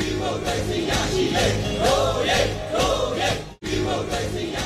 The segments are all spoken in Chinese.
ဒီမိုကရေစီရရှိရေးရိုးရေးရိုးရေးဒီမိုကရေစီရ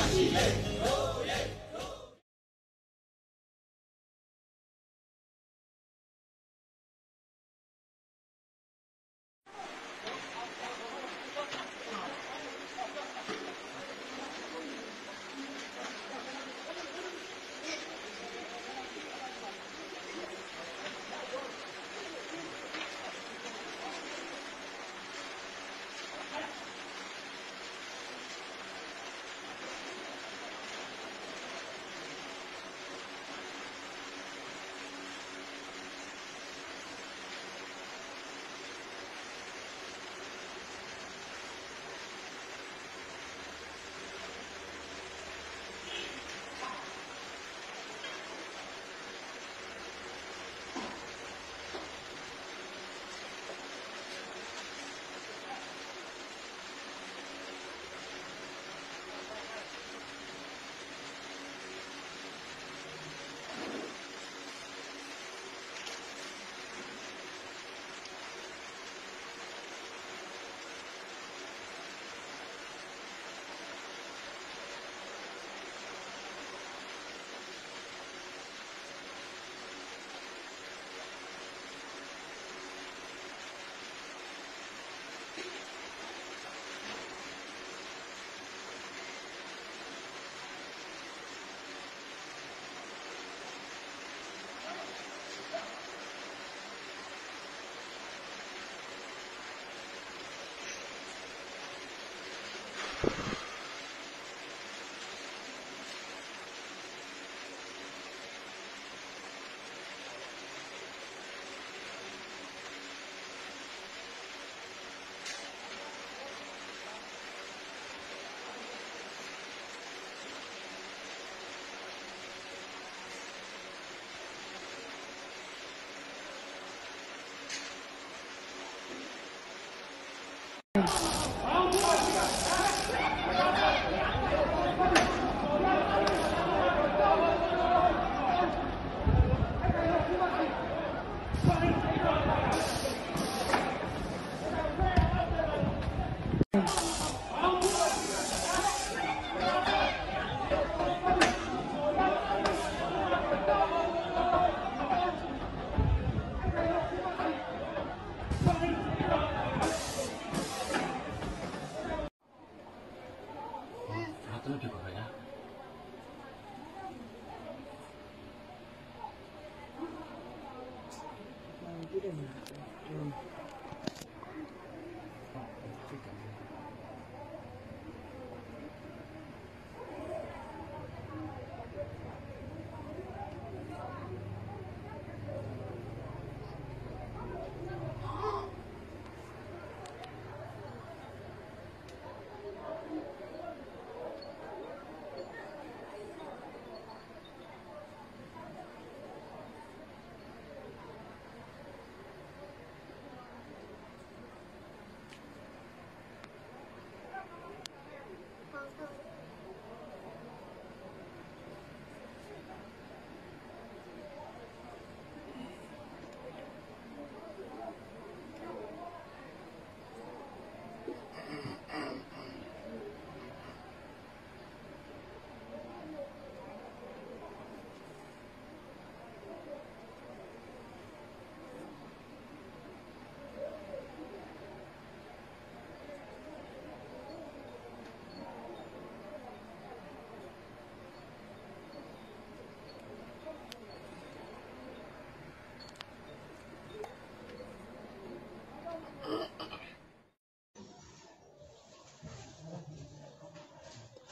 嗯。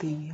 Tình!